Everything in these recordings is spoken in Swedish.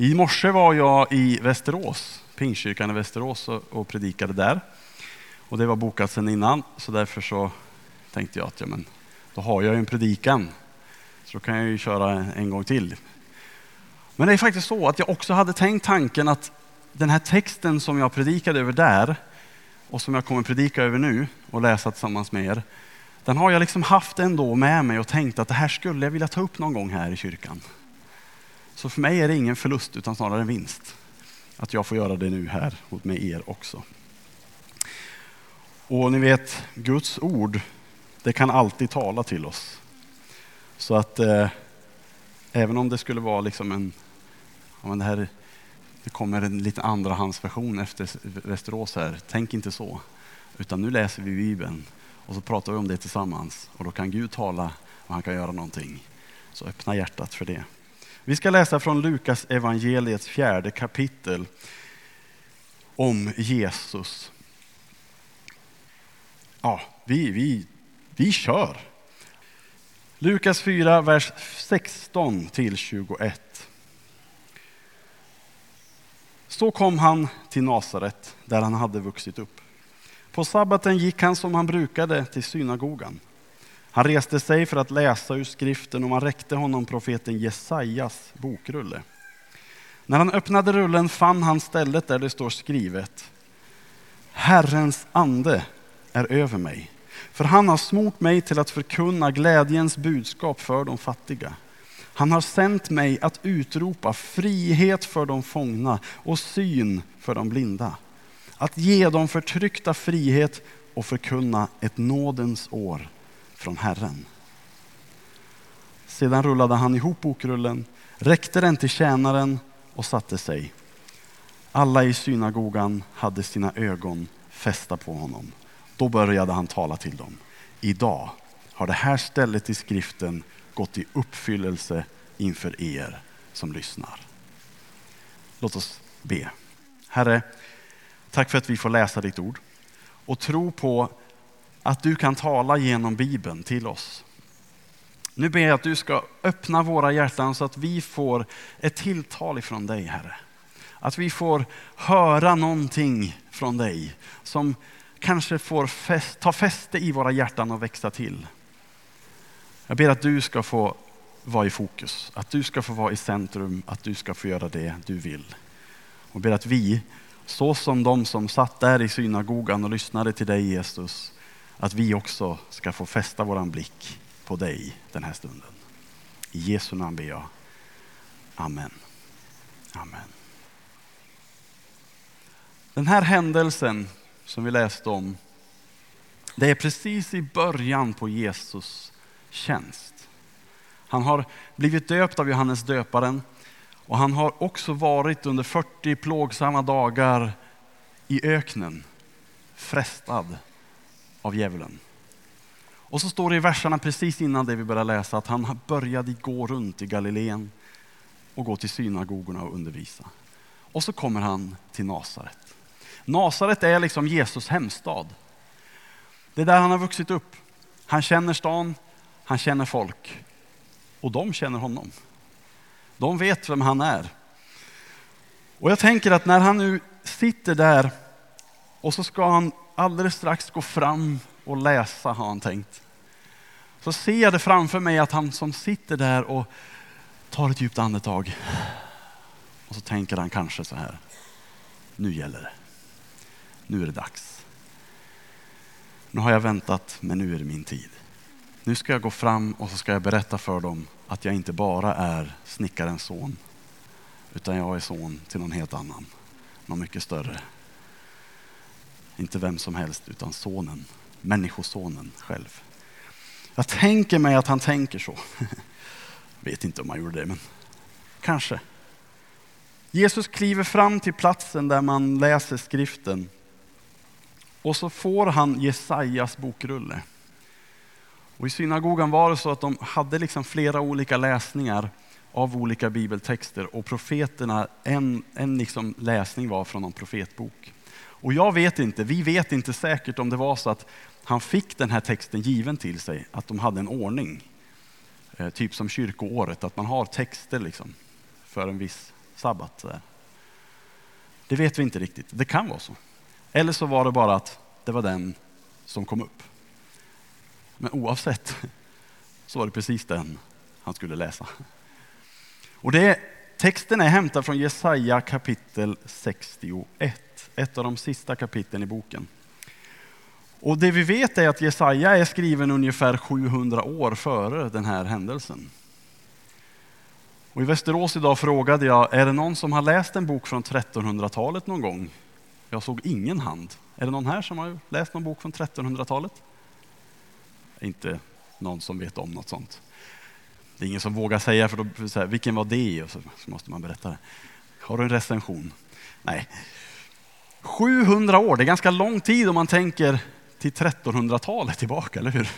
I morse var jag i Västerås, Pingstkyrkan i Västerås och, predikade där. Och det var bokat sedan innan, så därför så tänkte jag att ja, men, då har jag ju en predikan. Så då kan jag ju köra en gång till. Men det är faktiskt så att jag också hade tänkt tanken att den här texten som jag predikade över där och som jag kommer predika över nu och läsa tillsammans med er. Den har jag liksom haft ändå med mig och tänkt att det här skulle jag vilja ta upp någon gång här i kyrkan. Så för mig är det ingen förlust utan snarare en vinst. Att jag får göra det nu här med er också. Och ni vet, Guds ord, det kan alltid tala till oss. Så att eh, även om det skulle vara liksom en, ja, men det, här, det kommer en lite andrahandsversion efter Västerås här, tänk inte så. Utan nu läser vi Bibeln och så pratar vi om det tillsammans och då kan Gud tala och han kan göra någonting. Så öppna hjärtat för det. Vi ska läsa från Lukas evangeliets fjärde kapitel om Jesus. Ja, vi, vi, vi kör. Lukas 4, vers 16 till 21. Så kom han till Nasaret, där han hade vuxit upp. På sabbaten gick han som han brukade till synagogan. Han reste sig för att läsa ur skriften och man räckte honom profeten Jesajas bokrulle. När han öppnade rullen fann han stället där det står skrivet Herrens ande är över mig, för han har smort mig till att förkunna glädjens budskap för de fattiga. Han har sänt mig att utropa frihet för de fångna och syn för de blinda. Att ge de förtryckta frihet och förkunna ett nådens år från Herren. Sedan rullade han ihop bokrullen, räckte den till tjänaren och satte sig. Alla i synagogan hade sina ögon fästa på honom. Då började han tala till dem. Idag har det här stället i skriften gått i uppfyllelse inför er som lyssnar. Låt oss be. Herre, tack för att vi får läsa ditt ord och tro på att du kan tala genom Bibeln till oss. Nu ber jag att du ska öppna våra hjärtan så att vi får ett tilltal ifrån dig, Herre. Att vi får höra någonting från dig som kanske får fäst, ta fäste i våra hjärtan och växa till. Jag ber att du ska få vara i fokus, att du ska få vara i centrum, att du ska få göra det du vill. Och ber att vi, så som de som satt där i synagogan och lyssnade till dig Jesus, att vi också ska få fästa våran blick på dig den här stunden. I Jesu namn ber jag. Amen. Amen. Den här händelsen som vi läste om, det är precis i början på Jesus tjänst. Han har blivit döpt av Johannes döparen och han har också varit under 40 plågsamma dagar i öknen, frestad av djävulen. Och så står det i verserna precis innan det vi börjar läsa att han började gå runt i Galileen och gå till synagogorna och undervisa. Och så kommer han till Nasaret. Nasaret är liksom Jesus hemstad. Det är där han har vuxit upp. Han känner stan, han känner folk och de känner honom. De vet vem han är. Och jag tänker att när han nu sitter där och så ska han alldeles strax gå fram och läsa har han tänkt. Så ser jag det framför mig att han som sitter där och tar ett djupt andetag. Och så tänker han kanske så här. Nu gäller det. Nu är det dags. Nu har jag väntat men nu är det min tid. Nu ska jag gå fram och så ska jag berätta för dem att jag inte bara är snickarens son. Utan jag är son till någon helt annan. Någon mycket större. Inte vem som helst, utan sonen. Människosonen själv. Jag tänker mig att han tänker så. Vet inte om han gjorde det, men kanske. Jesus kliver fram till platsen där man läser skriften. Och så får han Jesajas bokrulle. Och I synagogan var det så att de hade liksom flera olika läsningar av olika bibeltexter och profeterna, en, en liksom läsning var från en profetbok. Och jag vet inte, vi vet inte säkert om det var så att han fick den här texten given till sig, att de hade en ordning. Eh, typ som kyrkoåret, att man har texter liksom för en viss sabbat. Det vet vi inte riktigt. Det kan vara så. Eller så var det bara att det var den som kom upp. Men oavsett så var det precis den han skulle läsa. Och det, texten är hämtad från Jesaja kapitel 61, ett av de sista kapitlen i boken. Och det vi vet är att Jesaja är skriven ungefär 700 år före den här händelsen. Och I Västerås idag frågade jag, är det någon som har läst en bok från 1300-talet någon gång? Jag såg ingen hand. Är det någon här som har läst någon bok från 1300-talet? Inte någon som vet om något sånt. Det är ingen som vågar säga, för då, så här, vilken var det? Och så måste man berätta det. Har du en recension? Nej. 700 år, det är ganska lång tid om man tänker till 1300-talet tillbaka, eller hur?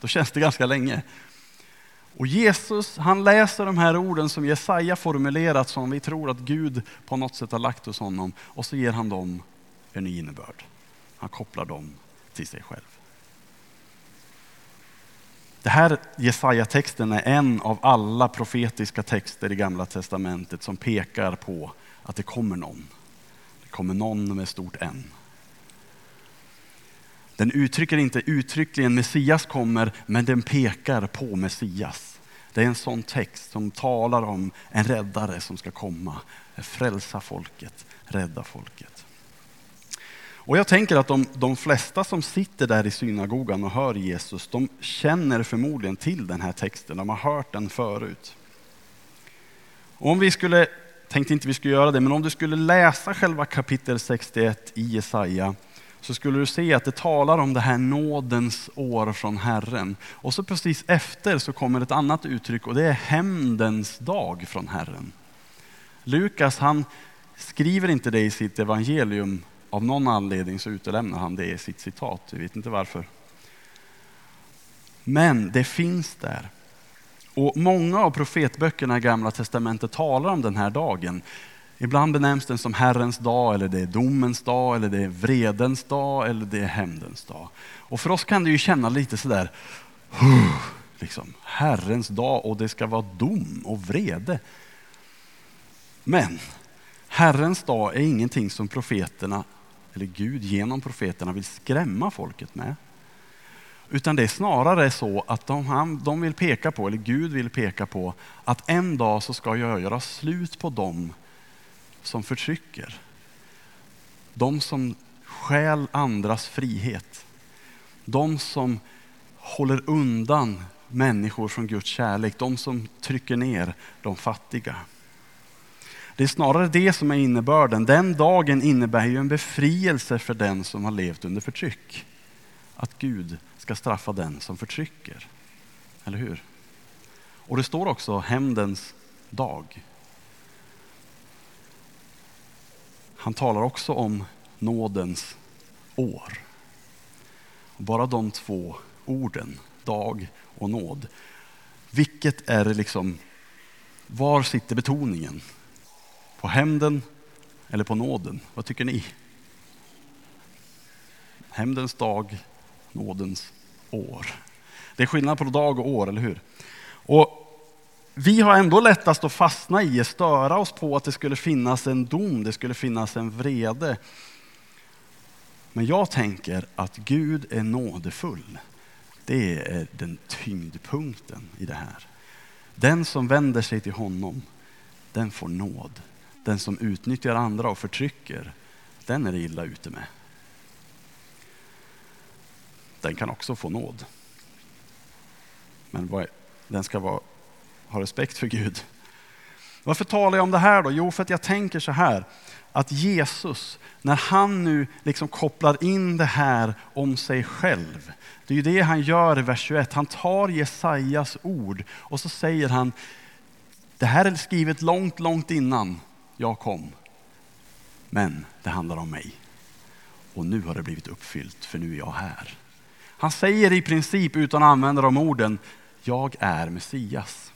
Då känns det ganska länge. Och Jesus han läser de här orden som Jesaja formulerat som vi tror att Gud på något sätt har lagt hos honom och så ger han dem en ny innebörd. Han kopplar dem till sig själv. Det här Jesaja-texten är en av alla profetiska texter i Gamla Testamentet som pekar på att det kommer någon. Kommer någon med stort N. Den uttrycker inte uttryckligen Messias kommer, men den pekar på Messias. Det är en sån text som talar om en räddare som ska komma, frälsa folket, rädda folket. Och jag tänker att de, de flesta som sitter där i synagogan och hör Jesus, de känner förmodligen till den här texten, de har hört den förut. Och om vi skulle, tänkte inte vi skulle göra det, men om du skulle läsa själva kapitel 61 i Jesaja, så skulle du se att det talar om det här nådens år från Herren. Och så precis efter så kommer ett annat uttryck och det är hämndens dag från Herren. Lukas han skriver inte det i sitt evangelium, av någon anledning så utelämnar han det i sitt citat, vi vet inte varför. Men det finns där. Och många av profetböckerna i Gamla Testamentet talar om den här dagen. Ibland benämns den som Herrens dag, eller det är domens dag, eller det är vredens dag, eller det är hämndens dag. Och för oss kan det ju känna lite sådär, liksom, Herrens dag och det ska vara dom och vrede. Men Herrens dag är ingenting som profeterna, eller Gud genom profeterna vill skrämma folket med. Utan det är snarare så att de, de vill peka på, eller Gud vill peka på, att en dag så ska jag göra slut på dem som förtrycker. De som stjäl andras frihet. De som håller undan människor från Guds kärlek. De som trycker ner de fattiga. Det är snarare det som är innebörden. Den dagen innebär ju en befrielse för den som har levt under förtryck. Att Gud ska straffa den som förtrycker. Eller hur? Och det står också hämndens dag. Han talar också om nådens år. Bara de två orden, dag och nåd. Vilket är liksom, var sitter betoningen? På hämnden eller på nåden? Vad tycker ni? Hämndens dag, nådens år. Det är skillnad på dag och år, eller hur? Och vi har ändå lättast att fastna i, störa oss på att det skulle finnas en dom, det skulle finnas en vrede. Men jag tänker att Gud är nådefull. Det är den tyngdpunkten i det här. Den som vänder sig till honom, den får nåd. Den som utnyttjar andra och förtrycker, den är det illa ute med. Den kan också få nåd. Men den ska vara ha respekt för Gud. Varför talar jag om det här då? Jo, för att jag tänker så här, att Jesus, när han nu liksom kopplar in det här om sig själv, det är ju det han gör i vers 21. Han tar Jesajas ord och så säger han, det här är skrivet långt, långt innan jag kom. Men det handlar om mig. Och nu har det blivit uppfyllt, för nu är jag här. Han säger i princip, utan att använda de orden, jag är Messias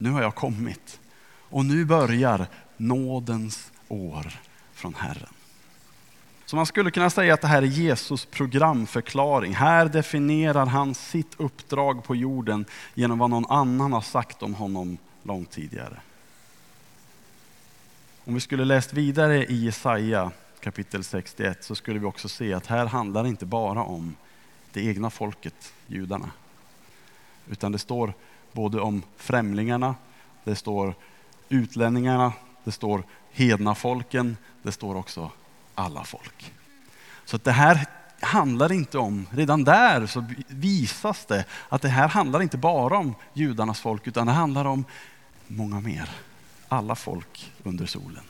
nu har jag kommit och nu börjar nådens år från Herren. Så man skulle kunna säga att det här är Jesus programförklaring. Här definierar han sitt uppdrag på jorden genom vad någon annan har sagt om honom långt tidigare. Om vi skulle läst vidare i Jesaja kapitel 61 så skulle vi också se att här handlar det inte bara om det egna folket, judarna. Utan det står både om främlingarna, det står utlänningarna, det står hedna folken, det står också alla folk. Så att det här handlar inte om, redan där så visas det att det här handlar inte bara om judarnas folk utan det handlar om många mer. Alla folk under solen.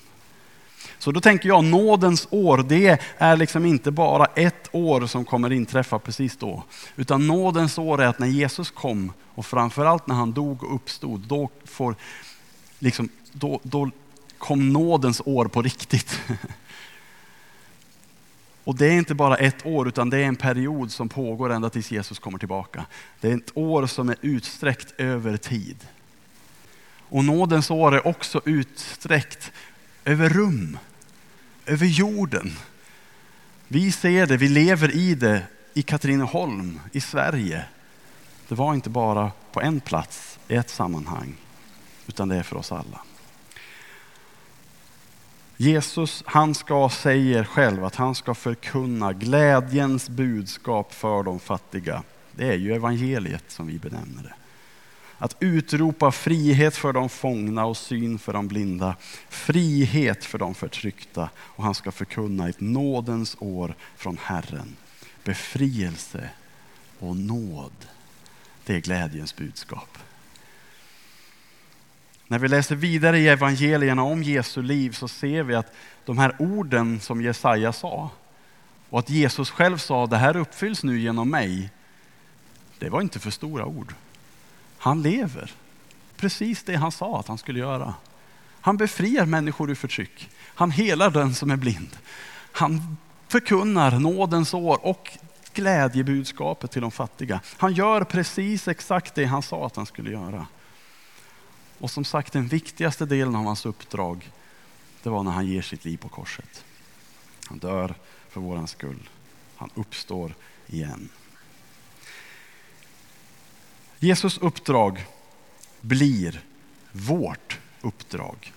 Så då tänker jag nådens år, det är liksom inte bara ett år som kommer inträffa precis då. Utan nådens år är att när Jesus kom och framförallt när han dog och uppstod, då, får, liksom, då, då kom nådens år på riktigt. Och det är inte bara ett år utan det är en period som pågår ända tills Jesus kommer tillbaka. Det är ett år som är utsträckt över tid. Och nådens år är också utsträckt över rum, över jorden. Vi ser det, vi lever i det i Katrineholm, i Sverige. Det var inte bara på en plats, i ett sammanhang, utan det är för oss alla. Jesus, han ska, säger själv att han ska förkunna glädjens budskap för de fattiga. Det är ju evangeliet som vi benämner det. Att utropa frihet för de fångna och syn för de blinda. Frihet för de förtryckta. Och han ska förkunna ett nådens år från Herren. Befrielse och nåd. Det är glädjens budskap. När vi läser vidare i evangelierna om Jesu liv så ser vi att de här orden som Jesaja sa och att Jesus själv sa det här uppfylls nu genom mig. Det var inte för stora ord. Han lever. Precis det han sa att han skulle göra. Han befriar människor ur förtryck. Han helar den som är blind. Han förkunnar nådens år och glädjebudskapet till de fattiga. Han gör precis exakt det han sa att han skulle göra. Och som sagt, den viktigaste delen av hans uppdrag, det var när han ger sitt liv på korset. Han dör för våran skull. Han uppstår igen. Jesus uppdrag blir vårt uppdrag.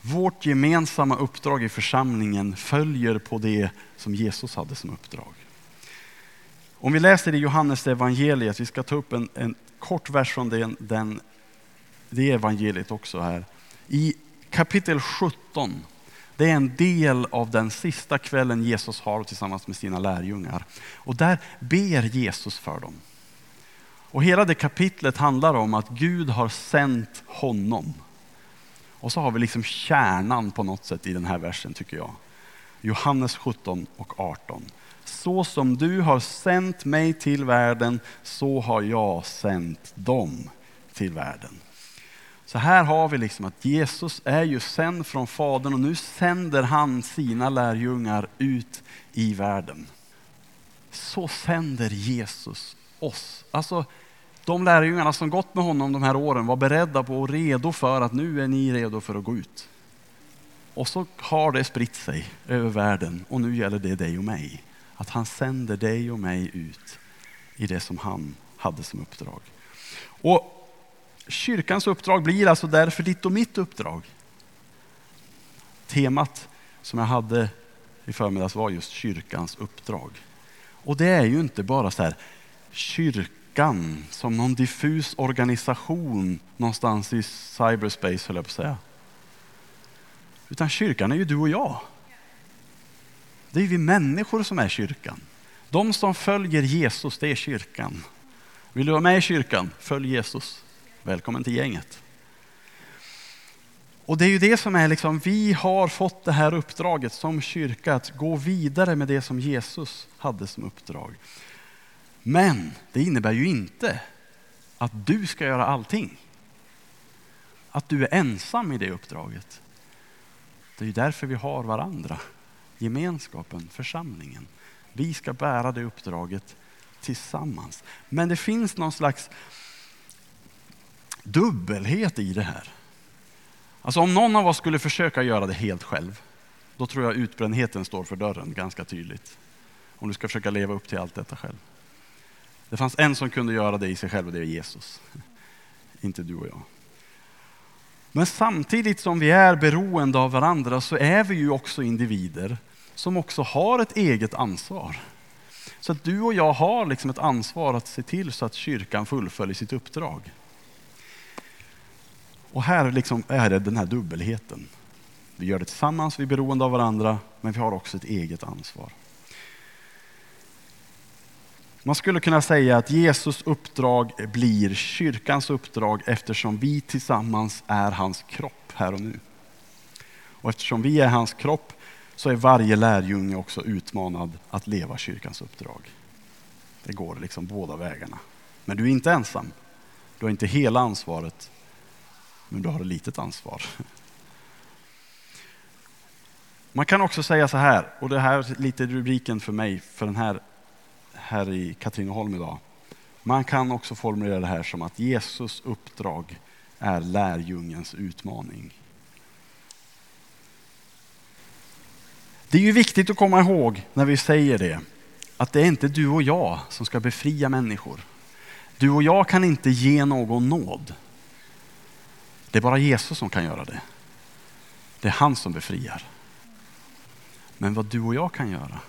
Vårt gemensamma uppdrag i församlingen följer på det som Jesus hade som uppdrag. Om vi läser i Johannes evangeliet, vi ska ta upp en, en kort vers från den, den det evangeliet också här. I kapitel 17, det är en del av den sista kvällen Jesus har tillsammans med sina lärjungar. Och där ber Jesus för dem. Och hela det kapitlet handlar om att Gud har sänt honom. Och så har vi liksom kärnan på något sätt i den här versen tycker jag. Johannes 17 och 18. Så som du har sänt mig till världen, så har jag sänt dem till världen. Så här har vi liksom att Jesus är ju sänd från Fadern och nu sänder han sina lärjungar ut i världen. Så sänder Jesus oss. Alltså de lärjungarna som gått med honom de här åren var beredda på och redo för att nu är ni redo för att gå ut. Och så har det spritt sig över världen och nu gäller det dig och mig. Att han sänder dig och mig ut i det som han hade som uppdrag. Och Kyrkans uppdrag blir alltså därför ditt och mitt uppdrag. Temat som jag hade i förmiddags var just kyrkans uppdrag. Och det är ju inte bara så här kyrkan som någon diffus organisation någonstans i cyberspace höll jag på att säga. Utan kyrkan är ju du och jag. Det är vi människor som är kyrkan. De som följer Jesus, det är kyrkan. Vill du vara med i kyrkan? Följ Jesus. Välkommen till gänget. Och det är ju det som är liksom, vi har fått det här uppdraget som kyrka att gå vidare med det som Jesus hade som uppdrag. Men det innebär ju inte att du ska göra allting. Att du är ensam i det uppdraget. Det är ju därför vi har varandra. Gemenskapen, församlingen. Vi ska bära det uppdraget tillsammans. Men det finns någon slags dubbelhet i det här. Alltså om någon av oss skulle försöka göra det helt själv, då tror jag utbrändheten står för dörren ganska tydligt. Om du ska försöka leva upp till allt detta själv. Det fanns en som kunde göra det i sig själv och det är Jesus. Inte du och jag. Men samtidigt som vi är beroende av varandra så är vi ju också individer som också har ett eget ansvar. Så att du och jag har liksom ett ansvar att se till så att kyrkan fullföljer sitt uppdrag. Och här liksom är det den här dubbelheten. Vi gör det tillsammans, vi är beroende av varandra, men vi har också ett eget ansvar. Man skulle kunna säga att Jesus uppdrag blir kyrkans uppdrag eftersom vi tillsammans är hans kropp här och nu. Och eftersom vi är hans kropp så är varje lärjunge också utmanad att leva kyrkans uppdrag. Det går liksom båda vägarna. Men du är inte ensam. Du har inte hela ansvaret, men du har ett litet ansvar. Man kan också säga så här, och det här är lite rubriken för mig för den här, här i Katrineholm idag. Man kan också formulera det här som att Jesus uppdrag är lärjungens utmaning. Det är ju viktigt att komma ihåg när vi säger det, att det är inte du och jag som ska befria människor. Du och jag kan inte ge någon nåd. Det är bara Jesus som kan göra det. Det är han som befriar. Men vad du och jag kan göra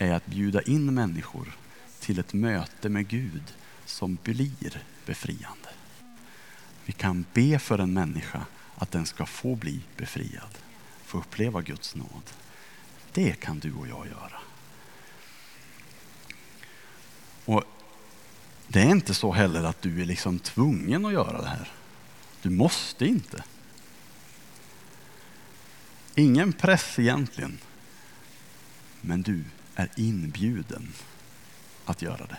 är att bjuda in människor till ett möte med Gud som blir befriande. Vi kan be för en människa att den ska få bli befriad, få uppleva Guds nåd. Det kan du och jag göra. Och Det är inte så heller att du är liksom tvungen att göra det här. Du måste inte. Ingen press egentligen. Men du är inbjuden att göra det.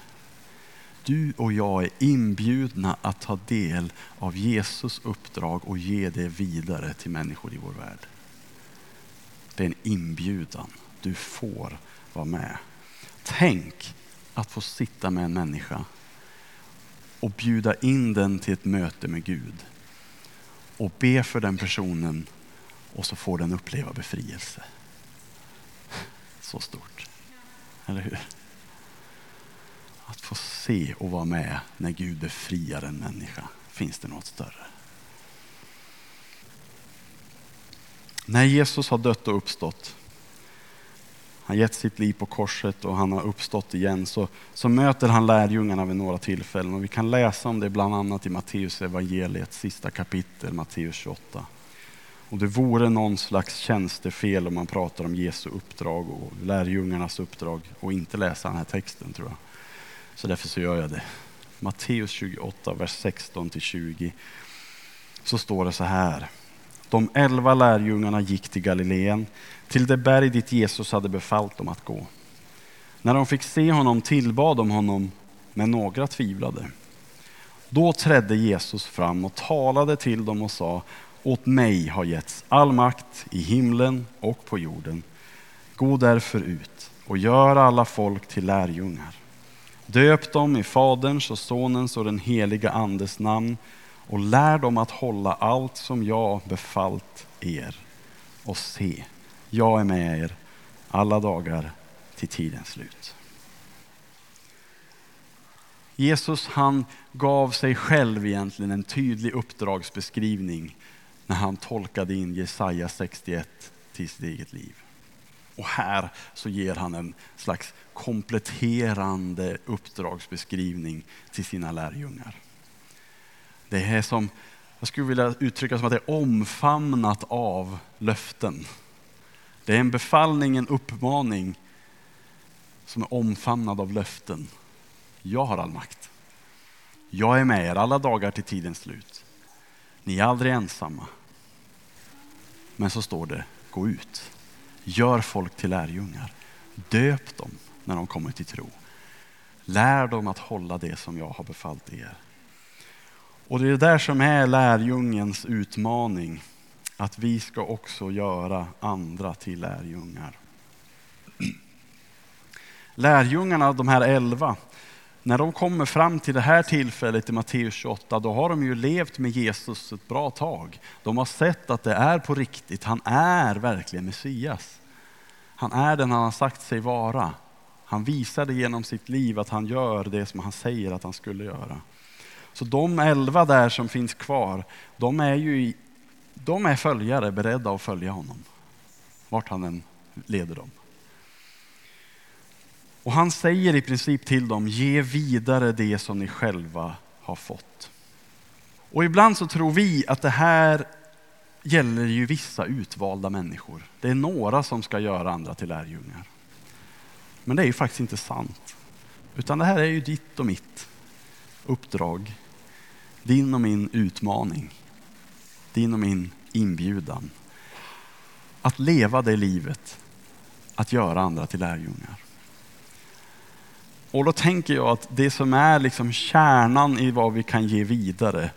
Du och jag är inbjudna att ta del av Jesus uppdrag och ge det vidare till människor i vår värld. Det är en inbjudan. Du får vara med. Tänk att få sitta med en människa och bjuda in den till ett möte med Gud och be för den personen och så får den uppleva befrielse. Så stort. Eller hur? Att få se och vara med när Gud befriar en människa. Finns det något större? När Jesus har dött och uppstått, han gett sitt liv på korset och han har uppstått igen, så, så möter han lärjungarna vid några tillfällen. Och vi kan läsa om det bland annat i Matteus evangeliet, sista kapitel, Matteus 28. Och det vore någon slags tjänstefel om man pratar om Jesu uppdrag och lärjungarnas uppdrag och inte läsa den här texten tror jag. Så därför så gör jag det. Matteus 28, vers 16 20. Så står det så här. De elva lärjungarna gick till Galileen, till det berg dit Jesus hade befallt dem att gå. När de fick se honom tillbad de honom, men några tvivlade. Då trädde Jesus fram och talade till dem och sa, åt mig har getts all makt i himlen och på jorden. Gå därför ut och gör alla folk till lärjungar. Döp dem i Faderns och Sonens och den heliga Andes namn och lär dem att hålla allt som jag befallt er. Och se, jag är med er alla dagar till tidens slut. Jesus han gav sig själv egentligen en tydlig uppdragsbeskrivning när han tolkade in Jesaja 61 till sitt eget liv. Och här så ger han en slags kompletterande uppdragsbeskrivning till sina lärjungar. Det är som, jag skulle vilja uttrycka som att det är omfamnat av löften. Det är en befallning, en uppmaning som är omfamnad av löften. Jag har all makt. Jag är med er alla dagar till tidens slut. Ni är aldrig ensamma. Men så står det, gå ut. Gör folk till lärjungar. Döp dem när de kommer till tro. Lär dem att hålla det som jag har befallt er. Och det är det där som är lärjungens utmaning. Att vi ska också göra andra till lärjungar. Lärjungarna, de här elva, när de kommer fram till det här tillfället i Matteus 28, då har de ju levt med Jesus ett bra tag. De har sett att det är på riktigt, han är verkligen Messias. Han är den han har sagt sig vara. Han visade genom sitt liv att han gör det som han säger att han skulle göra. Så de elva där som finns kvar, de är ju de är följare beredda att följa honom. Vart han än leder dem. Och han säger i princip till dem, ge vidare det som ni själva har fått. Och ibland så tror vi att det här gäller ju vissa utvalda människor. Det är några som ska göra andra till lärjungar. Men det är ju faktiskt inte sant. Utan det här är ju ditt och mitt uppdrag. Din och min utmaning. Din och min inbjudan. Att leva det livet, att göra andra till lärjungar. Och då tänker jag att det som är liksom kärnan i vad vi kan ge vidare,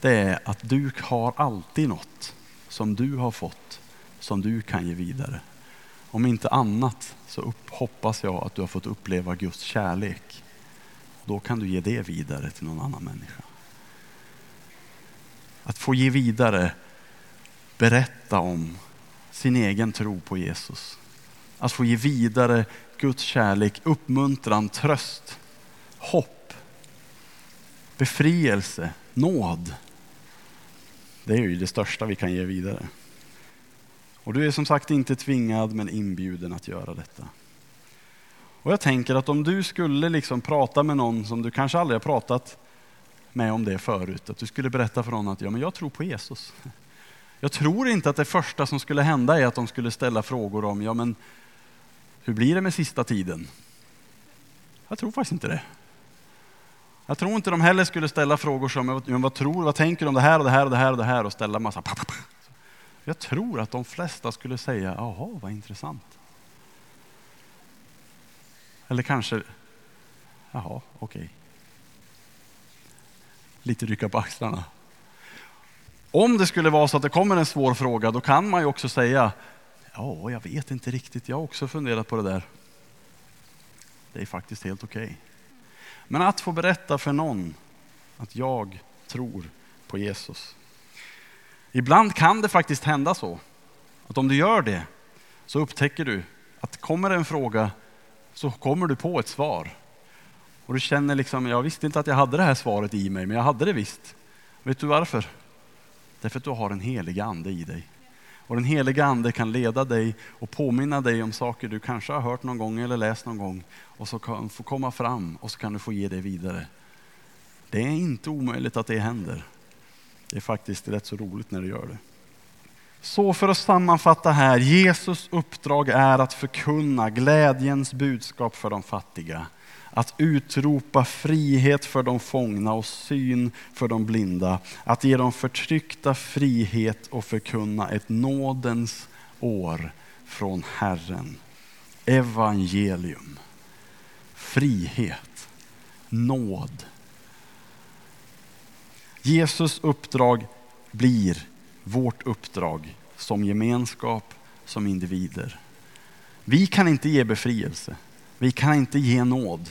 det är att du har alltid något som du har fått, som du kan ge vidare. Om inte annat så upp, hoppas jag att du har fått uppleva Guds kärlek. Då kan du ge det vidare till någon annan människa. Att få ge vidare, berätta om sin egen tro på Jesus. Att få ge vidare Guds kärlek, uppmuntran, tröst, hopp, befrielse, nåd. Det är ju det största vi kan ge vidare. Och du är som sagt inte tvingad men inbjuden att göra detta. Och jag tänker att om du skulle liksom prata med någon som du kanske aldrig har pratat med om det förut, att du skulle berätta för någon att ja, men jag tror på Jesus. Jag tror inte att det första som skulle hända är att de skulle ställa frågor om, ja men hur blir det med sista tiden? Jag tror faktiskt inte det. Jag tror inte de heller skulle ställa frågor som, vad tror vad tänker du om det här och det här och det här och det här och ställa massa Jag tror att de flesta skulle säga, jaha vad intressant. Eller kanske, jaha okej. Okay. Lite rycka på axlarna. Om det skulle vara så att det kommer en svår fråga, då kan man ju också säga, ja, jag vet inte riktigt, jag har också funderat på det där. Det är faktiskt helt okej. Okay. Men att få berätta för någon att jag tror på Jesus. Ibland kan det faktiskt hända så, att om du gör det så upptäcker du att kommer det en fråga så kommer du på ett svar. Och du känner liksom, jag visste inte att jag hade det här svaret i mig, men jag hade det visst. Vet du varför? Därför att du har en helig ande i dig. Och den heliga ande kan leda dig och påminna dig om saker du kanske har hört någon gång eller läst någon gång. Och så kan få komma fram och så kan du få ge det vidare. Det är inte omöjligt att det händer. Det är faktiskt rätt så roligt när du gör det. Så för att sammanfatta här, Jesus uppdrag är att förkunna glädjens budskap för de fattiga att utropa frihet för de fångna och syn för de blinda, att ge de förtryckta frihet och förkunna ett nådens år från Herren. Evangelium, frihet, nåd. Jesus uppdrag blir vårt uppdrag som gemenskap, som individer. Vi kan inte ge befrielse. Vi kan inte ge nåd.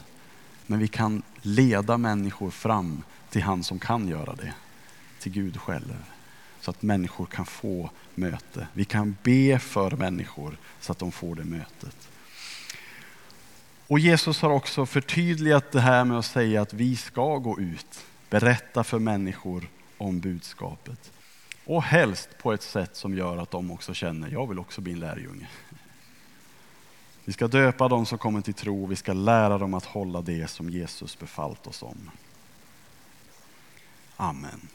Men vi kan leda människor fram till han som kan göra det, till Gud själv. Så att människor kan få möte. Vi kan be för människor så att de får det mötet. Och Jesus har också förtydligat det här med att säga att vi ska gå ut, berätta för människor om budskapet. Och helst på ett sätt som gör att de också känner, jag vill också bli en lärjunge. Vi ska döpa dem som kommer till tro, vi ska lära dem att hålla det som Jesus befallt oss om. Amen.